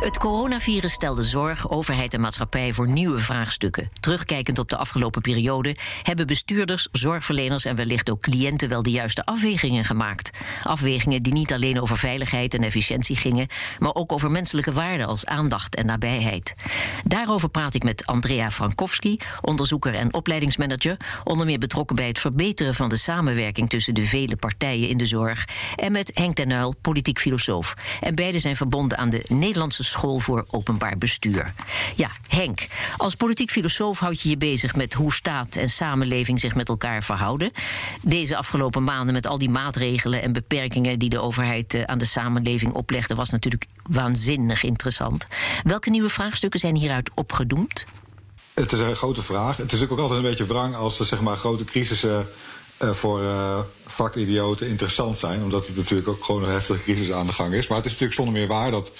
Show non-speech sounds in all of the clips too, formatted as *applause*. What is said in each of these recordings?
Het coronavirus stelde zorg, overheid en maatschappij voor nieuwe vraagstukken. Terugkijkend op de afgelopen periode hebben bestuurders, zorgverleners en wellicht ook cliënten wel de juiste afwegingen gemaakt. Afwegingen die niet alleen over veiligheid en efficiëntie gingen, maar ook over menselijke waarden als aandacht en nabijheid. Daarover praat ik met Andrea Frankowski, onderzoeker en opleidingsmanager, onder meer betrokken bij het verbeteren van de samenwerking tussen de vele partijen in de zorg, en met Henk ten Uyl, politiek filosoof. En beide zijn verbonden aan de Nederlandse School voor Openbaar Bestuur. Ja, Henk, als politiek filosoof houd je je bezig met hoe staat en samenleving zich met elkaar verhouden. Deze afgelopen maanden met al die maatregelen en beperkingen die de overheid eh, aan de samenleving oplegde, was natuurlijk waanzinnig interessant. Welke nieuwe vraagstukken zijn hieruit opgedoemd? Het is een grote vraag. Het is ook altijd een beetje wrang als er zeg maar, grote crisissen uh, voor uh, vakidioten interessant zijn. Omdat het natuurlijk ook gewoon een heftige crisis aan de gang is. Maar het is natuurlijk zonder meer waar dat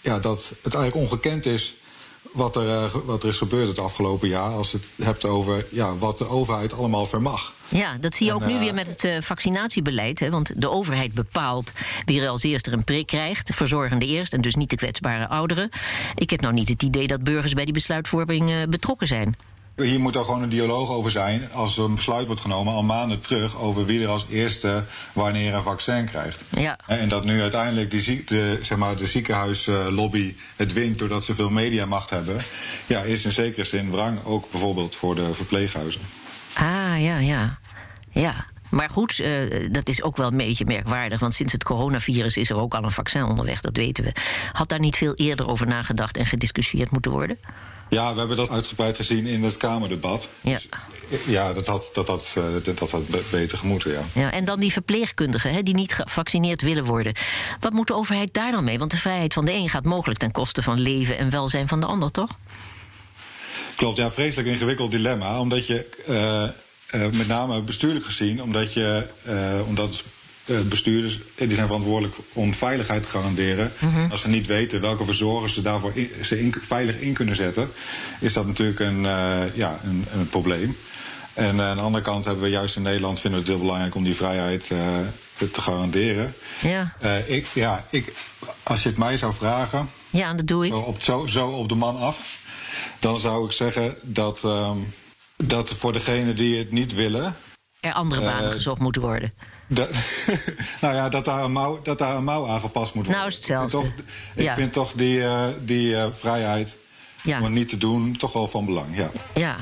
ja, dat het eigenlijk ongekend is wat er, uh, wat er is gebeurd het afgelopen jaar. Als je het hebt over ja, wat de overheid allemaal vermag. Ja, dat zie je ook nu uh, weer met het uh, vaccinatiebeleid. Hè, want de overheid bepaalt wie er als eerste een prik krijgt. Verzorgende eerst en dus niet de kwetsbare ouderen. Ik heb nou niet het idee dat burgers bij die besluitvorming betrokken zijn. Hier moet er gewoon een dialoog over zijn als er een besluit wordt genomen al maanden terug over wie er als eerste wanneer een vaccin krijgt. Ja. En dat nu uiteindelijk die, de, zeg maar, de ziekenhuislobby het wint doordat ze veel mediamacht hebben, ja, is in zekere zin wrang ook bijvoorbeeld voor de verpleeghuizen. Ah, ja, ja. Ja. Maar goed, uh, dat is ook wel een beetje merkwaardig. Want sinds het coronavirus is er ook al een vaccin onderweg, dat weten we. Had daar niet veel eerder over nagedacht en gediscussieerd moeten worden? Ja, we hebben dat uitgebreid gezien in het Kamerdebat. Ja, dus, ja dat, had, dat, had, dat, dat had beter gemoeten, ja. ja. En dan die verpleegkundigen hè, die niet gevaccineerd willen worden. Wat moet de overheid daar dan mee? Want de vrijheid van de een gaat mogelijk ten koste van leven en welzijn van de ander, toch? Klopt, ja, vreselijk ingewikkeld dilemma. Omdat je, uh, uh, met name bestuurlijk gezien, omdat je, uh, omdat bestuurders die zijn verantwoordelijk om veiligheid te garanderen. Mm -hmm. Als ze niet weten welke verzorgers ze daarvoor in, ze in, veilig in kunnen zetten, is dat natuurlijk een, uh, ja, een, een, probleem. En uh, aan de andere kant hebben we juist in Nederland vinden we het heel belangrijk om die vrijheid uh, te garanderen. Ja. ik, ja, ik, als je het mij zou vragen. Ja, dat doe ik. Zo op, zo, zo op de man af. Dan zou ik zeggen dat, um, dat voor degenen die het niet willen. Er andere banen gezocht moeten worden. *laughs* Nou ja, dat daar, een mouw, dat daar een mouw aangepast moet worden. Nou is hetzelfde. Ik vind toch, ik ja. vind toch die, uh, die uh, vrijheid ja. om het niet te doen toch wel van belang. Ja. ja.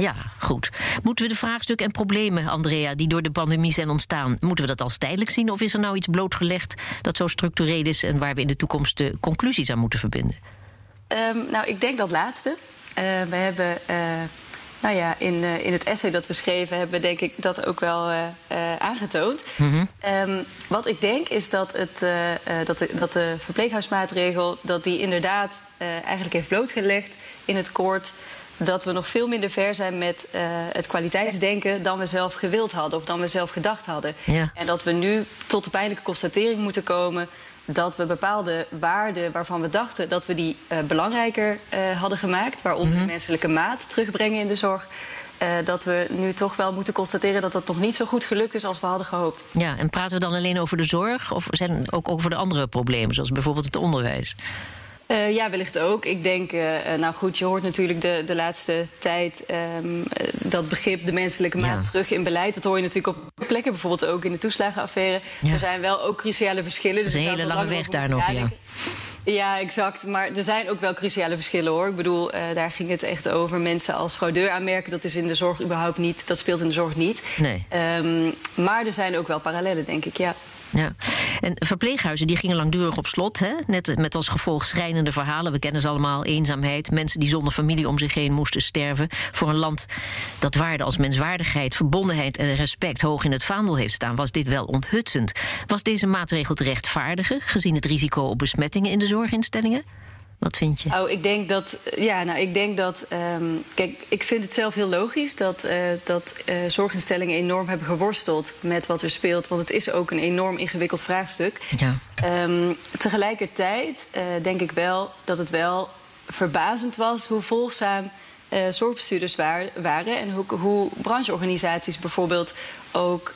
Ja, goed. Moeten we de vraagstukken en problemen, Andrea, die door de pandemie zijn ontstaan, moeten we dat als tijdelijk zien? Of is er nou iets blootgelegd dat zo structureel is en waar we in de toekomst de conclusies aan moeten verbinden? Um, nou, ik denk dat laatste. Uh, we hebben nou ja, in, uh, in het essay dat we schreven hebben we denk ik dat ook wel uh, uh, aangetoond. Mm -hmm. um, wat ik denk is dat, het, dat, de, dat de verpleeghuismaatregel... dat die inderdaad eigenlijk heeft blootgelegd in het koord... dat we nog veel minder ver zijn met het kwaliteitsdenken... dan we zelf gewild hadden of dan we zelf gedacht hadden. Ja. En dat we nu tot de pijnlijke constatering moeten komen dat we bepaalde waarden waarvan we dachten dat we die uh, belangrijker uh, hadden gemaakt, waaronder mm -hmm. de menselijke maat terugbrengen in de zorg. Uh, dat we nu toch wel moeten constateren dat dat nog niet zo goed gelukt is als we hadden gehoopt. Ja, en praten we dan alleen over de zorg of zijn ook over de andere problemen, zoals bijvoorbeeld het onderwijs? Uh, ja, wellicht ook. Ik denk, uh, nou goed, je hoort natuurlijk de, de laatste tijd um, dat begrip de menselijke maat Ja. terug in beleid. Dat hoor je natuurlijk op plekken, bijvoorbeeld ook in de toeslagenaffaire. Ja. Er zijn wel ook cruciale verschillen. Dat is een dus hele lange weg daar nog, ja. Ja, exact. Maar er zijn ook wel cruciale verschillen hoor. Ik bedoel, uh, daar ging het echt over mensen als fraudeur aanmerken. Dat is in de zorg überhaupt niet. Dat speelt in de zorg niet. Nee. Um, maar er zijn ook wel parallellen, denk ik, ja. Ja. En verpleeghuizen die gingen langdurig op slot. Hè? Net met als gevolg schrijnende verhalen. We kennen ze allemaal. Eenzaamheid. Mensen die zonder familie om zich heen moesten sterven. Voor een land dat waarden als menswaardigheid, verbondenheid en respect hoog in het vaandel heeft staan, was dit wel onthutsend. Was deze maatregel te rechtvaardigen, gezien het risico op besmettingen in de zorginstellingen? Wat vind je? Oh, ik denk dat. Ja, nou, ik denk dat. ehm, kijk, ik vind het zelf heel logisch dat, eh, dat eh, zorginstellingen enorm hebben geworsteld met wat er speelt. Want het is ook een enorm ingewikkeld vraagstuk. Ja. Ehm, tegelijkertijd eh, denk ik wel dat het wel verbazend was hoe volgzaam zorgbestuurders waren. En hoe, hoe brancheorganisaties bijvoorbeeld ook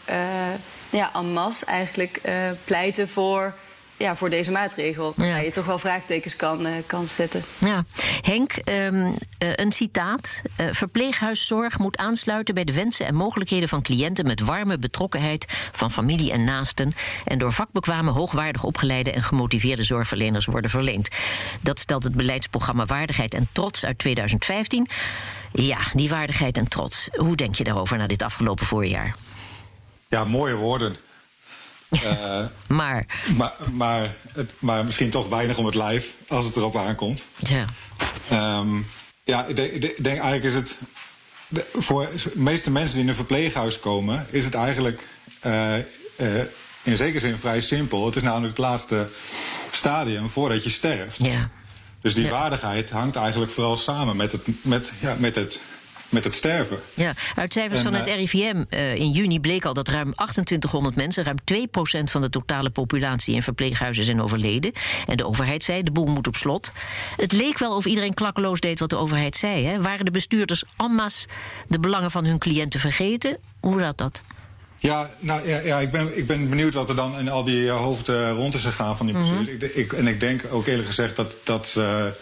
ja, en masse eigenlijk pleiten voor, ja, voor deze maatregel. Ja. Waar je toch wel vraagtekens kan, eh, kan zetten. Ja. Henk, ehm, eh, een citaat. Eh, verpleeghuiszorg moet aansluiten bij de wensen en mogelijkheden van cliënten met warme betrokkenheid van familie en naasten. En door vakbekwame, hoogwaardig opgeleide en gemotiveerde zorgverleners worden verleend. Dat stelt het beleidsprogramma Waardigheid en Trots uit 2015. Ja, die waardigheid en trots. Hoe denk je daarover na dit afgelopen voorjaar? Ja, mooie woorden. Eh, Maar, maar, maar, het- maar misschien toch weinig om het lijf als het erop aankomt. ja. Ehm, ja, ik denk, ik denk eigenlijk is het. voor de meeste mensen die in een verpleeghuis komen, is het eigenlijk eh, eh, in zekere zin vrij simpel. Het is namelijk het laatste stadium voordat je sterft. ja. Dus die Ja. waardigheid hangt eigenlijk vooral samen met het, met, ja, met het, met het sterven. Ja, uit cijfers En, van het eh, RIVM eh, in juni bleek al dat ruim 2800 mensen, ruim 2% van de totale populatie in verpleeghuizen zijn overleden. En de overheid zei: de boel moet op slot. Het leek wel of iedereen klakkeloos deed wat de overheid zei. Hè? Waren de bestuurders en masse de belangen van hun cliënten vergeten? Hoe zat dat? Ja, nou, ja, ja ik, ben, ik ben benieuwd wat er dan in al die eh, hoofden rond is gegaan van die bestuurders. ik, ik, en ik denk ook eerlijk gezegd dat, dat, ze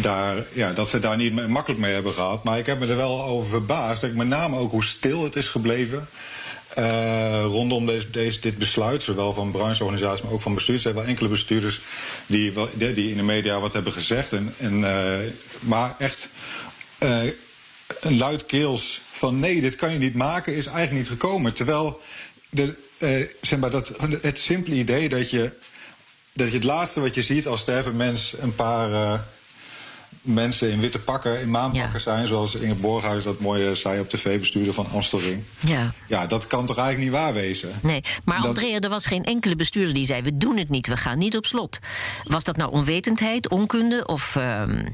daar, ja, dat ze daar niet makkelijk mee hebben gehad. Maar ik heb me er wel over verbaasd. Ik met name ook hoe stil het is gebleven. eh, rondom deze, deze, dit besluit, zowel van brancheorganisaties, maar ook van bestuurders. Er zijn wel enkele bestuurders die, wel- die in de media wat hebben gezegd. En, en, eh, maar echt eh, luidkeels van nee, dit kan je niet maken, is eigenlijk niet gekomen. Terwijl de, eh, zeg maar, dat, het simpele idee dat je, dat je het laatste wat je ziet als sterven mens een paar eh, mensen in witte pakken, in maanpakken Ja. zijn, zoals Inge Borghuis dat mooie zei op tv, bestuurder van Amstelring. Ja. Ja, dat kan toch eigenlijk niet waar wezen? Nee, maar Dat- Andrea, er was geen enkele bestuurder die zei: we doen het niet, we gaan niet op slot. Was dat nou onwetendheid, onkunde of ehm,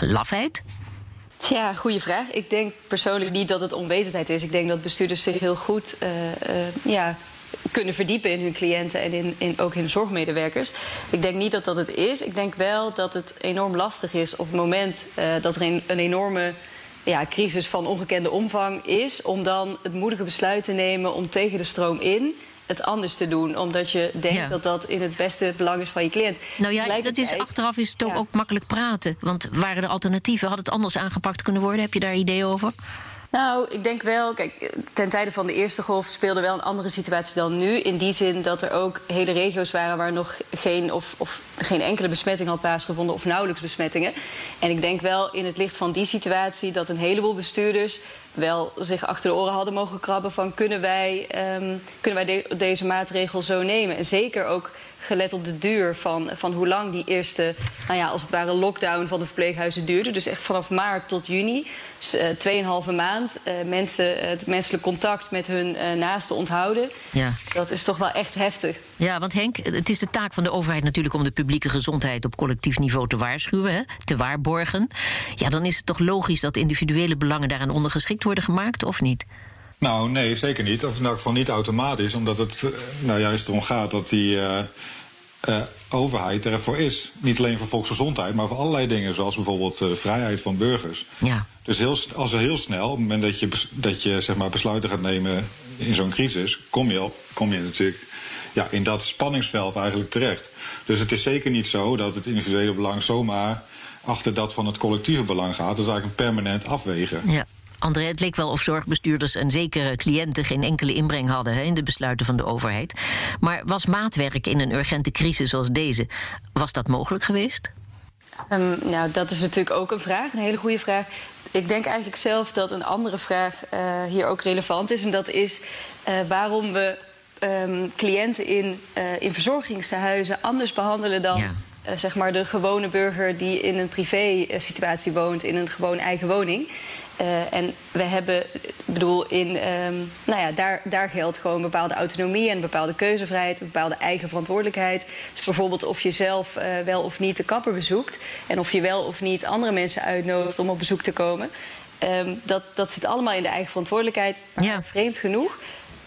lafheid? Tja, goede vraag. Ik denk persoonlijk niet dat het onwetendheid is. Ik denk dat bestuurders zich heel goed eh, eh, ja, kunnen verdiepen in hun cliënten en in, in, ook in zorgmedewerkers. Ik denk niet dat dat het is. Ik denk wel dat het enorm lastig is op het moment eh, dat er een, een enorme ja, crisis van ongekende omvang is, om dan het moedige besluit te nemen om tegen de stroom in het anders te doen. Omdat je denkt Ja. dat dat in het beste belang is van je cliënt. Nou ja, dat is, achteraf is het ook, Ja. ook makkelijk praten. Want waren er alternatieven? Had het anders aangepakt kunnen worden? Heb je daar idee over? Nou, ik denk wel, kijk, ten tijde van de eerste golf speelde wel een andere situatie dan nu. In die zin dat er ook hele regio's waren waar nog geen, of, of geen enkele besmetting had plaatsgevonden of nauwelijks besmettingen. En ik denk wel in het licht van die situatie dat een heleboel bestuurders wel zich achter de oren hadden mogen krabben van kunnen wij, ehm, kunnen wij de- deze maatregel zo nemen. En zeker ook gelet op de duur van, van hoe lang die eerste, nou ja, als het ware lockdown van de verpleeghuizen duurde. Dus echt vanaf maart tot juni, dus, eh, tweeënhalve maand, eh, mensen, het menselijk contact met hun eh, naasten onthouden. Ja. Dat is toch wel echt heftig. Ja, want Henk, het is de taak van de overheid natuurlijk om de publieke gezondheid op collectief niveau te waarschuwen, hè, te waarborgen. Ja, dan is het toch logisch dat individuele belangen daaraan ondergeschikt worden gemaakt, of niet? Nou, nee, zeker niet. Of in elk geval niet automatisch, omdat het eh, nou juist erom gaat dat die eh, eh, overheid ervoor is. Niet alleen voor volksgezondheid, maar voor allerlei dingen, zoals bijvoorbeeld de vrijheid van burgers. Ja. Dus heel, als er heel snel, op het moment dat je, dat je zeg maar, besluiten gaat nemen in zo'n crisis, kom je, op, kom je natuurlijk ja, in dat spanningsveld eigenlijk terecht. Dus het is zeker niet zo dat het individuele belang zomaar achter dat van het collectieve belang gaat. Dat is eigenlijk een permanent afwegen. Ja. André, het leek wel of zorgbestuurders en zeker cliënten geen enkele inbreng hadden hè, in de besluiten van de overheid. Maar was maatwerk in een urgente crisis zoals deze, was dat mogelijk geweest? Ehm, nou, dat is natuurlijk ook een vraag, een hele goede vraag. Ik denk eigenlijk zelf dat een andere vraag eh, hier ook relevant is. En dat is eh, waarom we ehm, cliënten in, eh, in verzorgingshuizen anders behandelen dan Ja. zeg maar de gewone burger die in een privé-situatie woont, in een gewoon eigen woning. Uh, en we hebben, ik bedoel, in, um, nou ja, daar, daar geldt gewoon bepaalde autonomie en bepaalde keuzevrijheid, een bepaalde eigen verantwoordelijkheid. Dus bijvoorbeeld of je zelf uh, wel of niet de kapper bezoekt en of je wel of niet andere mensen uitnodigt om op bezoek te komen. Um, dat, dat zit allemaal in de eigen verantwoordelijkheid. Maar ja. vreemd genoeg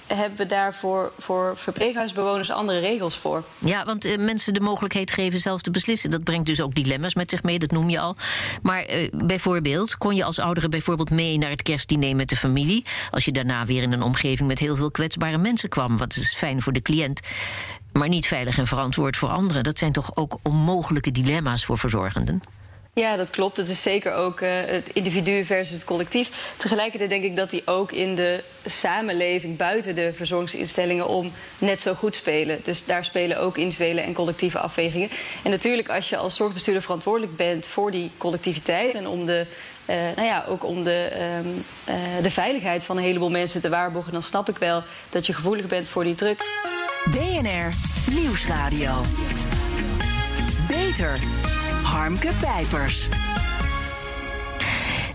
hebben we daarvoor voor verpleeghuisbewoners andere regels voor. Ja, want uh, mensen de mogelijkheid geven zelf te beslissen. Dat brengt dus ook dilemma's met zich mee, dat noem je al. Maar uh, bijvoorbeeld, kon je als oudere bijvoorbeeld mee naar het kerstdiner met de familie... als je daarna weer in een omgeving met heel veel kwetsbare mensen kwam... wat is fijn voor de cliënt maar niet veilig en verantwoord voor anderen. Dat zijn toch ook onmogelijke dilemma's voor verzorgenden? Ja, dat klopt. Het is zeker ook uh, het individu versus het collectief. Tegelijkertijd denk ik dat die ook in de samenleving buiten de verzorgingsinstellingen om net zo goed spelen. Dus daar spelen ook individuele en collectieve afwegingen. En natuurlijk, als je als zorgbestuurder verantwoordelijk bent voor die collectiviteit en om de uh, nou ja, ook om de, um, uh, de veiligheid van een heleboel mensen te waarborgen, dan snap ik wel dat je gevoelig bent voor die druk. BNR Nieuwsradio. Beter. Harmke Pijpers.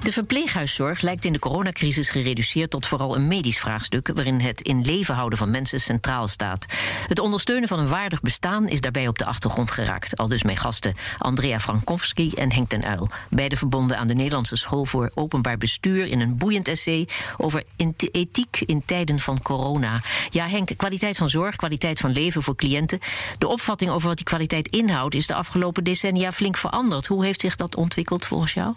De verpleeghuiszorg lijkt in de coronacrisis gereduceerd tot vooral een medisch vraagstuk waarin het in leven houden van mensen centraal staat. Het ondersteunen van een waardig bestaan is daarbij op de achtergrond geraakt. Al dus mijn gasten Andrea Frankowski en Henk ten Uil. Beide verbonden aan de Nederlandse School voor Openbaar Bestuur in een boeiend essay over ethiek in tijden van corona. Ja, Henk, kwaliteit van zorg, kwaliteit van leven voor cliënten. De opvatting over wat die kwaliteit inhoudt is de afgelopen decennia flink veranderd. Hoe heeft zich dat ontwikkeld volgens jou?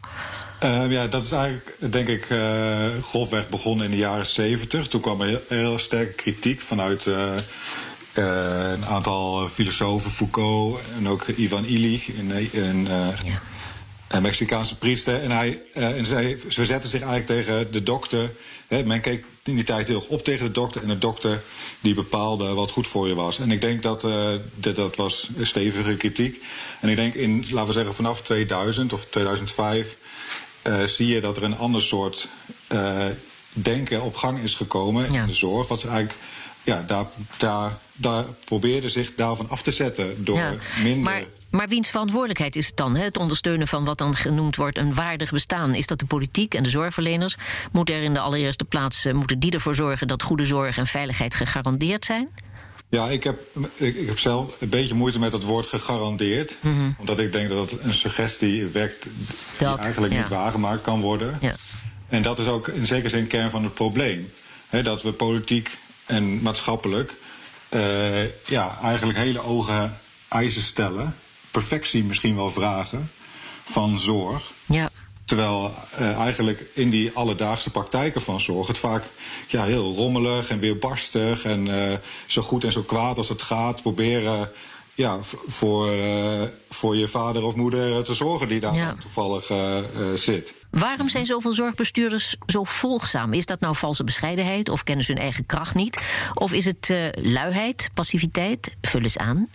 Uh, ja, dat is eigenlijk, denk ik, uh, grofweg begonnen in de jaren zeventig. Toen kwam er heel, heel sterke kritiek vanuit uh, uh, een aantal filosofen, Foucault en ook Ivan Illich, een, een, ja. een Mexicaanse priester. En, hij, en zij verzetten zich eigenlijk tegen de dokter. He, men keek in die tijd heel erg op tegen de dokter. En de dokter die bepaalde wat goed voor je was. En ik denk dat dat, dat was stevige kritiek. En ik denk in, laten we zeggen, vanaf 2000 of 2005 uh, zie je dat er een ander soort uh, denken op gang is gekomen ja. in de zorg. Wat ze eigenlijk, ja, daar, daar, daar probeerde zich daarvan af te zetten door ja. minder. Maar... Maar wiens verantwoordelijkheid is het dan? Hè? Het ondersteunen van wat dan genoemd wordt een waardig bestaan. Is dat de politiek en de zorgverleners? Moeten er in de allereerste plaats moeten die ervoor zorgen dat goede zorg en veiligheid gegarandeerd zijn? Ja, ik heb, ik, ik, heb zelf een beetje moeite met het woord gegarandeerd. Mm -hmm. Omdat ik denk dat het een suggestie wekt die dat, eigenlijk ja. niet waargemaakt kan worden. Ja. En dat is ook in zekere zin kern van het probleem. He, dat we politiek en maatschappelijk uh, ja, eigenlijk hele hoge eisen stellen. Perfectie misschien wel vragen van zorg. Ja. Terwijl uh, eigenlijk in die alledaagse praktijken van zorg het vaak ja, heel rommelig en weerbarstig en uh, zo goed en zo kwaad als het gaat proberen ja, voor, uh, voor je vader of moeder te zorgen die daar ja. toevallig zit. Waarom zijn zoveel zorgbestuurders zo volgzaam? Is dat nou valse bescheidenheid of kennen ze hun eigen kracht niet? Of is het luiheid, passiviteit? Vul eens aan.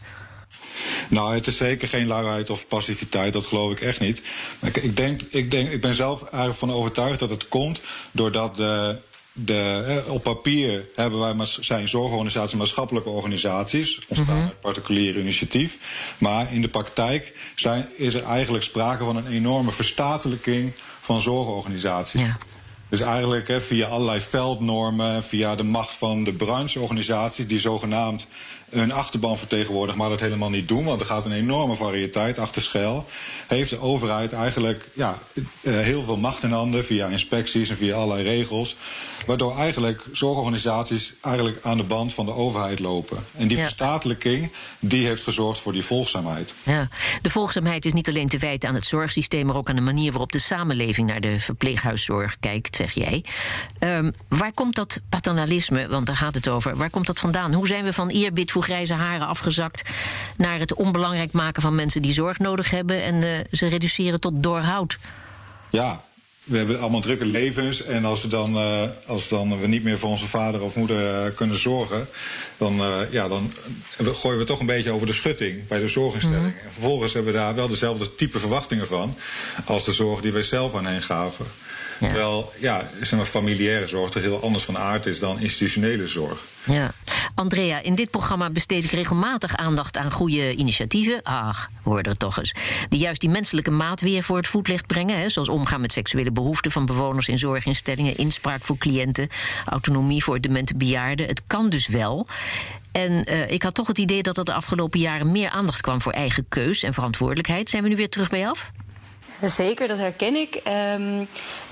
Nou, het is zeker geen luiheid of passiviteit, dat geloof ik echt niet. Maar ik, denk, ik, denk, ik ben zelf eigenlijk van overtuigd dat het komt doordat de. De, op papier hebben wij zijn zorgorganisaties maatschappelijke organisaties, ontstaan mm -hmm. uit particuliere initiatief. Maar in de praktijk zijn, is er eigenlijk sprake van een enorme verstatelijking van zorgorganisaties. Ja. Dus eigenlijk via allerlei veldnormen, via de macht van de brancheorganisaties, die zogenaamd hun achterban vertegenwoordigen, maar dat helemaal niet doen, want er gaat een enorme variëteit achter schuil. Heeft de overheid eigenlijk ja, heel veel macht in handen via inspecties en via allerlei regels, waardoor eigenlijk zorgorganisaties eigenlijk aan de band van de overheid lopen. En die ja. verstatelijking, die heeft gezorgd voor die volgzaamheid. Ja. De volgzaamheid is niet alleen te wijten aan het zorgsysteem, maar ook aan de manier waarop de samenleving naar de verpleeghuiszorg kijkt, zeg jij. Um, waar komt dat paternalisme, want daar gaat het over, waar komt dat vandaan? Hoe zijn we van eerbied voor grijze haren afgezakt naar het onbelangrijk maken van mensen die zorg nodig hebben en uh, ze reduceren tot doorhoud? Ja, we hebben allemaal drukke levens. En als we dan, uh, als dan we niet meer voor onze vader of moeder uh, kunnen zorgen, dan, uh, ja, dan gooien we toch een beetje over de schutting bij de zorginstelling. Mm -hmm. En vervolgens hebben we daar wel dezelfde type verwachtingen van als de zorg die wij zelf aan hen gaven. Ja. Terwijl ja, zeg maar, familiaire zorg er heel anders van aard is dan institutionele zorg. Ja. Andrea, in dit programma besteed ik regelmatig aandacht aan goede initiatieven. Ach, hoorde het toch eens. Die juist die menselijke maat weer voor het voetlicht brengen. Hè, zoals omgaan met seksuele behoeften van bewoners in zorginstellingen, inspraak voor cliënten, autonomie voor demente bejaarden. Het kan dus wel. En uh, ik had toch het idee dat er de afgelopen jaren meer aandacht kwam voor eigen keus en verantwoordelijkheid. Zijn we nu weer terug bij af? Zeker, dat herken ik. Um,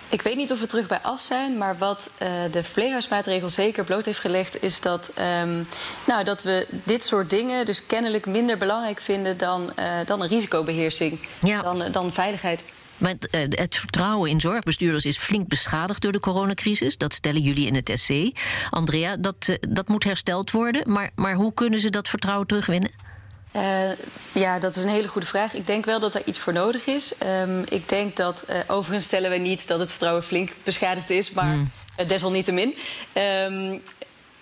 ik weet niet of we terug bij af zijn, maar wat uh, de verpleeghuismaatregel zeker bloot heeft gelegd, is dat, um, nou, dat we dit soort dingen dus kennelijk minder belangrijk vinden dan, uh, dan een risicobeheersing, ja. dan, uh, dan veiligheid. Maar het, het, vertrouwen in zorgbestuurders is flink beschadigd door de coronacrisis. Dat stellen jullie in het essay. Andrea, dat, dat moet hersteld worden. Maar, maar hoe kunnen ze dat vertrouwen terugwinnen? Uh, ja, dat is een hele goede vraag. Ik denk wel dat er iets voor nodig is. Um, ik denk dat, uh, overigens stellen wij niet dat het vertrouwen flink beschadigd is, maar mm. uh, desalniettemin. Um,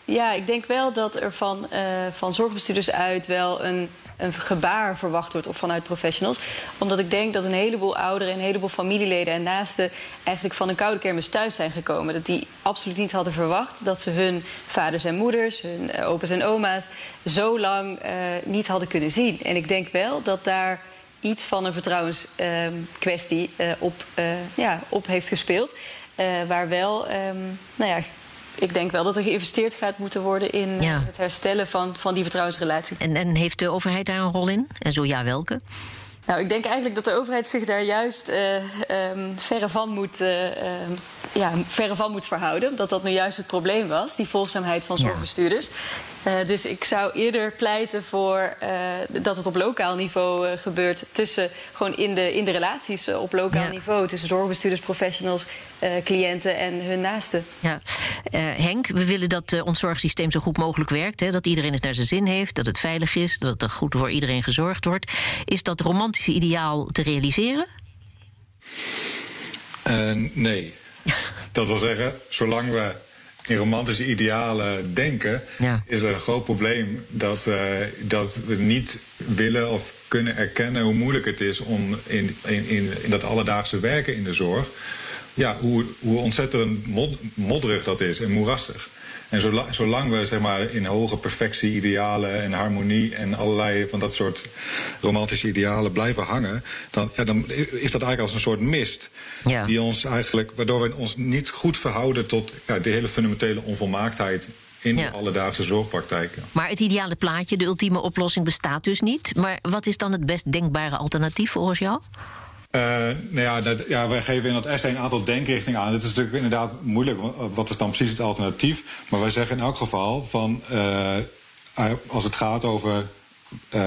ja, ik denk wel dat er van, van zorgbestuurders uit wel een een gebaar verwacht wordt of vanuit professionals. Omdat ik denk dat een heleboel ouderen, een heleboel familieleden en naasten eigenlijk van een koude kermis thuis zijn gekomen. Dat die absoluut niet hadden verwacht dat ze hun vaders en moeders, hun uh, opa's en oma's zo lang uh, niet hadden kunnen zien. En ik denk wel dat daar iets van een vertrouwenskwestie op, ja, op heeft gespeeld. waar wel um, nou ja, ik denk wel dat er geïnvesteerd gaat moeten worden in ja. het herstellen van, van die vertrouwensrelatie. En, en heeft de overheid daar een rol in? En zo ja, welke? Nou, ik denk eigenlijk dat de overheid zich daar juist uh, um, verre, van moet, uh, uh, ja, verre van moet verhouden. Dat dat nu juist het probleem was, die volgzaamheid van zorgbestuurders. Ja. Dus ik zou eerder pleiten voor dat het op lokaal niveau gebeurt. Tussen, gewoon in de, in de relaties op lokaal ja. niveau. Tussen zorgbestuurders, professionals, cliënten en hun naasten. Ja. Henk, we willen dat ons zorgsysteem zo goed mogelijk werkt. Hè? Dat iedereen het naar zijn zin heeft, dat het veilig is, dat er goed voor iedereen gezorgd wordt. Is dat romantisch? ideaal te realiseren? Uh, nee. *laughs* dat wil zeggen, zolang we in romantische idealen denken, ja. is er een groot probleem dat, uh, dat we niet willen of kunnen erkennen hoe moeilijk het is om in, in, in, in dat alledaagse werken in de zorg, ja, hoe, hoe ontzettend mod, modderig dat is en moerassig. En zolang, zolang we zeg maar, in hoge perfectie, idealen en harmonie en allerlei van dat soort romantische idealen blijven hangen, dan, ja, dan is dat eigenlijk als een soort mist. Ja. Die ons eigenlijk, waardoor we ons niet goed verhouden tot ja, de hele fundamentele onvolmaaktheid in de alledaagse zorgpraktijken. Maar het ideale plaatje, de ultieme oplossing, bestaat dus niet. Maar wat is dan het best denkbare alternatief volgens jou? Uh, nou ja, dat, ja, wij geven in dat essay een aantal denkrichtingen aan. Het is natuurlijk inderdaad moeilijk, wat is dan precies het alternatief? Maar wij zeggen in elk geval van, uh, als het gaat over uh,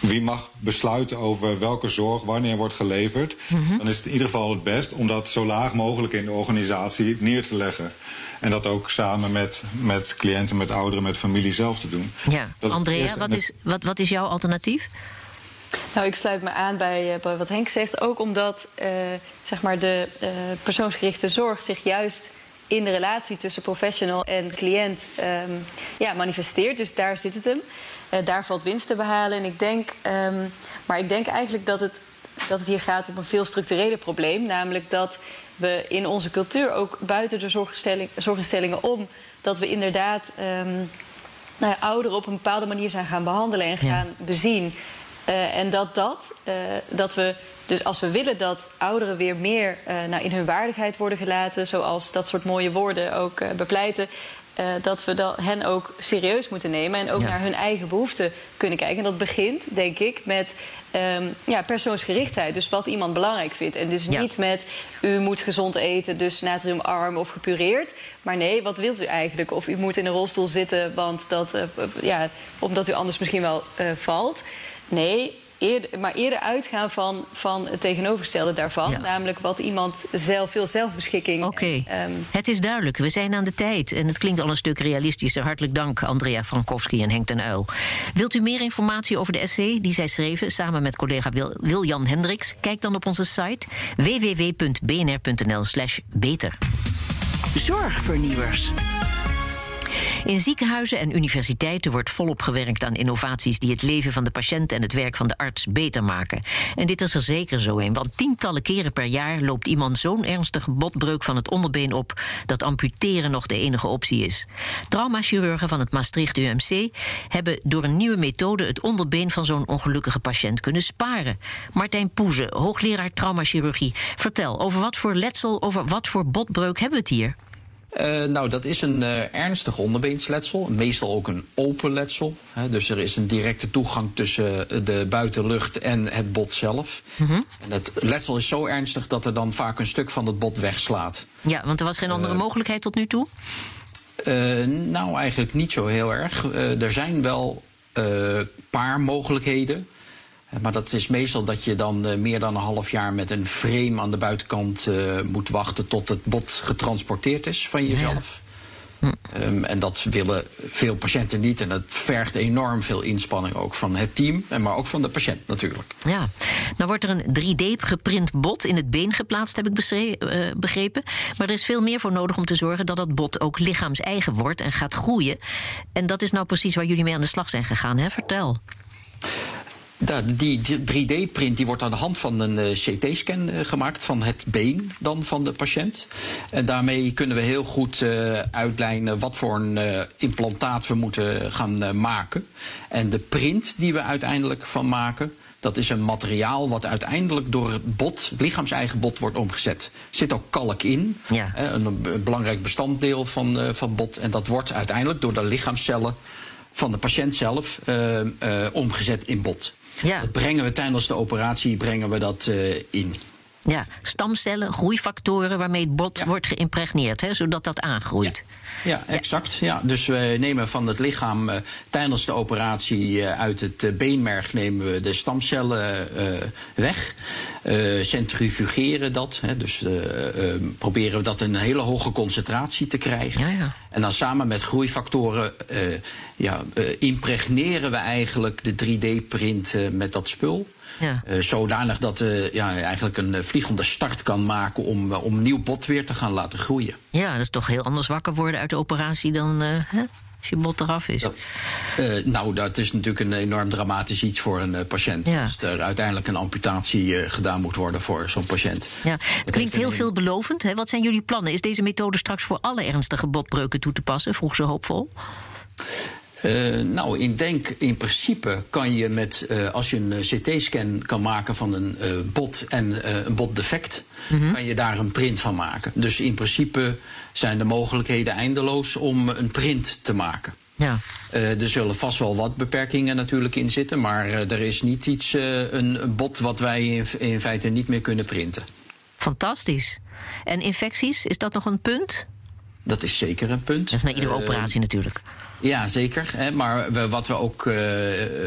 wie mag besluiten over welke zorg wanneer wordt geleverd, mm -hmm. dan is het in ieder geval het best om dat zo laag mogelijk in de organisatie neer te leggen. En dat ook samen met, met cliënten, met ouderen, met familie zelf te doen. Ja, Andrea, wat is, wat, wat is jouw alternatief? Nou, ik sluit me aan bij, bij wat Henk zegt. Ook omdat uh, zeg maar de uh, persoonsgerichte zorg zich juist in de relatie tussen professional en cliënt um, ja, manifesteert. Dus daar zit het hem. Uh, daar valt winst te behalen. En ik denk, um, maar ik denk eigenlijk dat het, dat het hier gaat om een veel structurele probleem. Namelijk dat we in onze cultuur ook buiten de zorginstelling, zorginstellingen om... dat we inderdaad um, nou ja, ouderen op een bepaalde manier zijn gaan behandelen en gaan ja. bezien. Uh, en dat dat, uh, dat we, dus als we willen dat ouderen weer meer uh, nou, in hun waardigheid worden gelaten, zoals dat soort mooie woorden ook bepleiten, dat we dat, hen ook serieus moeten nemen en ook ja. naar hun eigen behoeften kunnen kijken. En dat begint, denk ik, met um, ja, persoonsgerichtheid. Dus wat iemand belangrijk vindt. En dus ja. niet met u moet gezond eten, dus natriumarm of gepureerd. Maar nee, wat wilt u eigenlijk? Of u moet in een rolstoel zitten, want dat, ja, omdat u anders misschien wel valt. Nee, eerder, maar eerder uitgaan van, van het tegenovergestelde daarvan. Ja. Namelijk wat iemand zelf, veel zelfbeschikking. Oké, okay. um... het is duidelijk. We zijn aan de tijd. En het klinkt al een stuk realistischer. Hartelijk dank, Andrea Frankowski en Henk ten Uil. Wilt u meer informatie over de essay die zij schreven samen met collega Wil Wiljan Hendricks? Kijk dan op onze site www.bnr.nl/slash beter. Zorgvernieuwers. In ziekenhuizen en universiteiten wordt volop gewerkt aan innovaties die het leven van de patiënt en het werk van de arts beter maken. En dit is er zeker zo een, want tientallen keren per jaar loopt iemand zo'n ernstige botbreuk van het onderbeen op dat amputeren nog de enige optie is. Traumachirurgen van het Maastricht UMC hebben door een nieuwe methode het onderbeen van zo'n ongelukkige patiënt kunnen sparen. Martijn Poeze, hoogleraar traumachirurgie, vertel over wat voor letsel, over wat voor botbreuk hebben we het hier? Uh, nou, dat is een uh, ernstig onderbeensletsel. Meestal ook een open letsel. Hè, dus er is een directe toegang tussen eh, de buitenlucht en het bot zelf. Mm -hmm. En het letsel is zo ernstig dat er dan vaak een stuk van het bot wegslaat. Ja, want er was geen andere mogelijkheid tot nu toe? nou, eigenlijk niet zo heel erg. er zijn wel een paar mogelijkheden. Maar dat is meestal dat je dan uh, meer dan een half jaar met een frame aan de buitenkant uh, moet wachten tot het bot getransporteerd is van jezelf. Ja. Um, en dat willen veel patiënten niet. En dat vergt enorm veel inspanning ook van het team, maar ook van de patiënt natuurlijk. Ja, nou wordt er een 3D geprint bot in het been geplaatst, heb ik uh, begrepen. Maar er is veel meer voor nodig om te zorgen dat dat bot ook lichaams-eigen wordt en gaat groeien. En dat is nou precies waar jullie mee aan de slag zijn gegaan, hè? Vertel. Die 3D-print die wordt aan de hand van een eh, CT-scan uh, gemaakt van het been dan van de patiënt. En daarmee kunnen we heel goed uh, uitlijnen wat voor een implantaat we moeten gaan maken. En de print die we uiteindelijk van maken, dat is een materiaal wat uiteindelijk door het bot, het lichaams-eigen bot, wordt omgezet. Er zit ook kalk in, ja. een, een, belangrijk bestanddeel van, van bot. En dat wordt uiteindelijk door de lichaamscellen van de patiënt zelf omgezet in bot. Ja. Dat brengen we tijdens de operatie brengen we dat uh, in. Ja, stamcellen, groeifactoren waarmee het bot ja. wordt geïmpregneerd, hè, zodat dat aangroeit. Ja, ja exact. Ja. Dus we nemen van het lichaam uh, tijdens de operatie uh, uit het uh, beenmerg nemen we de stamcellen weg. centrifugeren dat. Hè, dus proberen we dat in een hele hoge concentratie te krijgen. Ja, ja. En dan samen met groeifactoren ja, impregneren we eigenlijk de 3D-print met dat spul. Ja. Uh, zodanig dat uh, ja, eigenlijk een uh, vliegende start kan maken om, om nieuw bot weer te gaan laten groeien. Ja, dat is toch heel anders wakker worden uit de operatie dan hè? als je bot eraf is. nou, dat is natuurlijk een enorm dramatisch iets voor een patiënt. Ja. Als er uiteindelijk een amputatie gedaan moet worden voor zo'n patiënt. Ja. Het klinkt heel veelbelovend. Hè? Wat zijn jullie plannen? Is deze methode straks voor alle ernstige botbreuken toe te passen? Vroeg ze hoopvol. Uh, nou, in denk in principe kan je met, uh, als je een eh, CT-scan kan maken van een uh, bot en een botdefect, mm -hmm. kan je daar een print van maken. Dus in principe zijn de mogelijkheden eindeloos om een print te maken. Ja. er zullen vast wel wat beperkingen natuurlijk in zitten, maar er is niet iets, een bot wat wij in, in feite niet meer kunnen printen. Fantastisch. En infecties, is dat nog een punt? Dat is zeker een punt. Dat is na iedere operatie natuurlijk. Ja, zeker. Hè, maar we, wat we ook uh,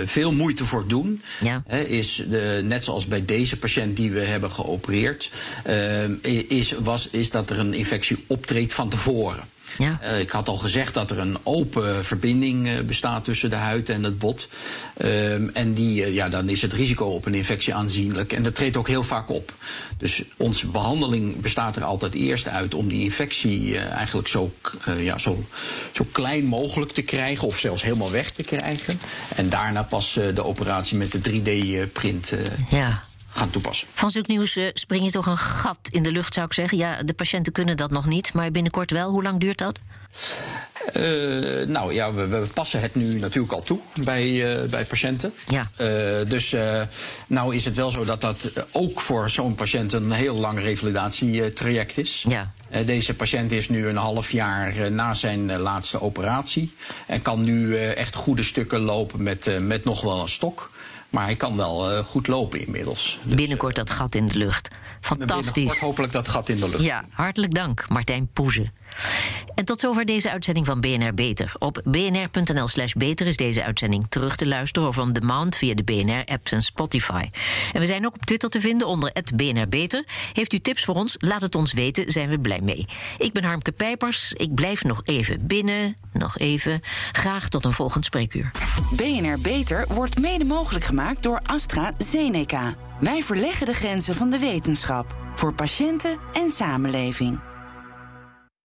veel moeite voor doen, ja. hè, is de, net zoals bij deze patiënt die we hebben geopereerd, uh, is, was, is dat er een infectie optreedt van tevoren. Ja. Uh, ik had al gezegd dat er een open verbinding uh, bestaat tussen de huid en het bot. Uh, en die, ja, dan is het risico op een infectie aanzienlijk. En dat treedt ook heel vaak op. Dus onze behandeling bestaat er altijd eerst uit om die infectie eigenlijk zo, ja, zo, zo klein mogelijk te krijgen. Of zelfs helemaal weg te krijgen. En daarna pas de operatie met de 3D-print. ja gaan toepassen. Van zulk nieuws uh, spring je toch een gat in de lucht, zou ik zeggen. Ja, de patiënten kunnen dat nog niet, maar binnenkort wel. Hoe lang duurt dat? Uh, nou ja, we, we, passen het nu natuurlijk al toe bij, uh, bij patiënten. Ja. Uh, dus nou is het wel zo dat dat ook voor zo'n patiënt een heel lang revalidatietraject is. Ja. deze patiënt is nu een half jaar na zijn laatste operatie. En kan nu echt goede stukken lopen met, met nog wel een stok. Maar hij kan wel uh, goed lopen inmiddels. Dus, binnenkort dat gat in de lucht. Fantastisch. Hopelijk dat gat in de lucht. Ja, hartelijk dank, Martijn Poeze. En tot zover deze uitzending van BNR Beter. Op bnr.nl slash beter is deze uitzending terug te luisteren... of on demand via de BNR-apps en Spotify. En we zijn ook op Twitter te vinden onder BNR Beter. Heeft u tips voor ons? Laat het ons weten, zijn we blij mee. Ik ben Harmke Pijpers. Ik blijf nog even binnen. Nog even. Graag tot een volgend spreekuur. BNR Beter wordt mede mogelijk gemaakt door AstraZeneca. Wij verleggen de grenzen van de wetenschap. Voor patiënten en samenleving.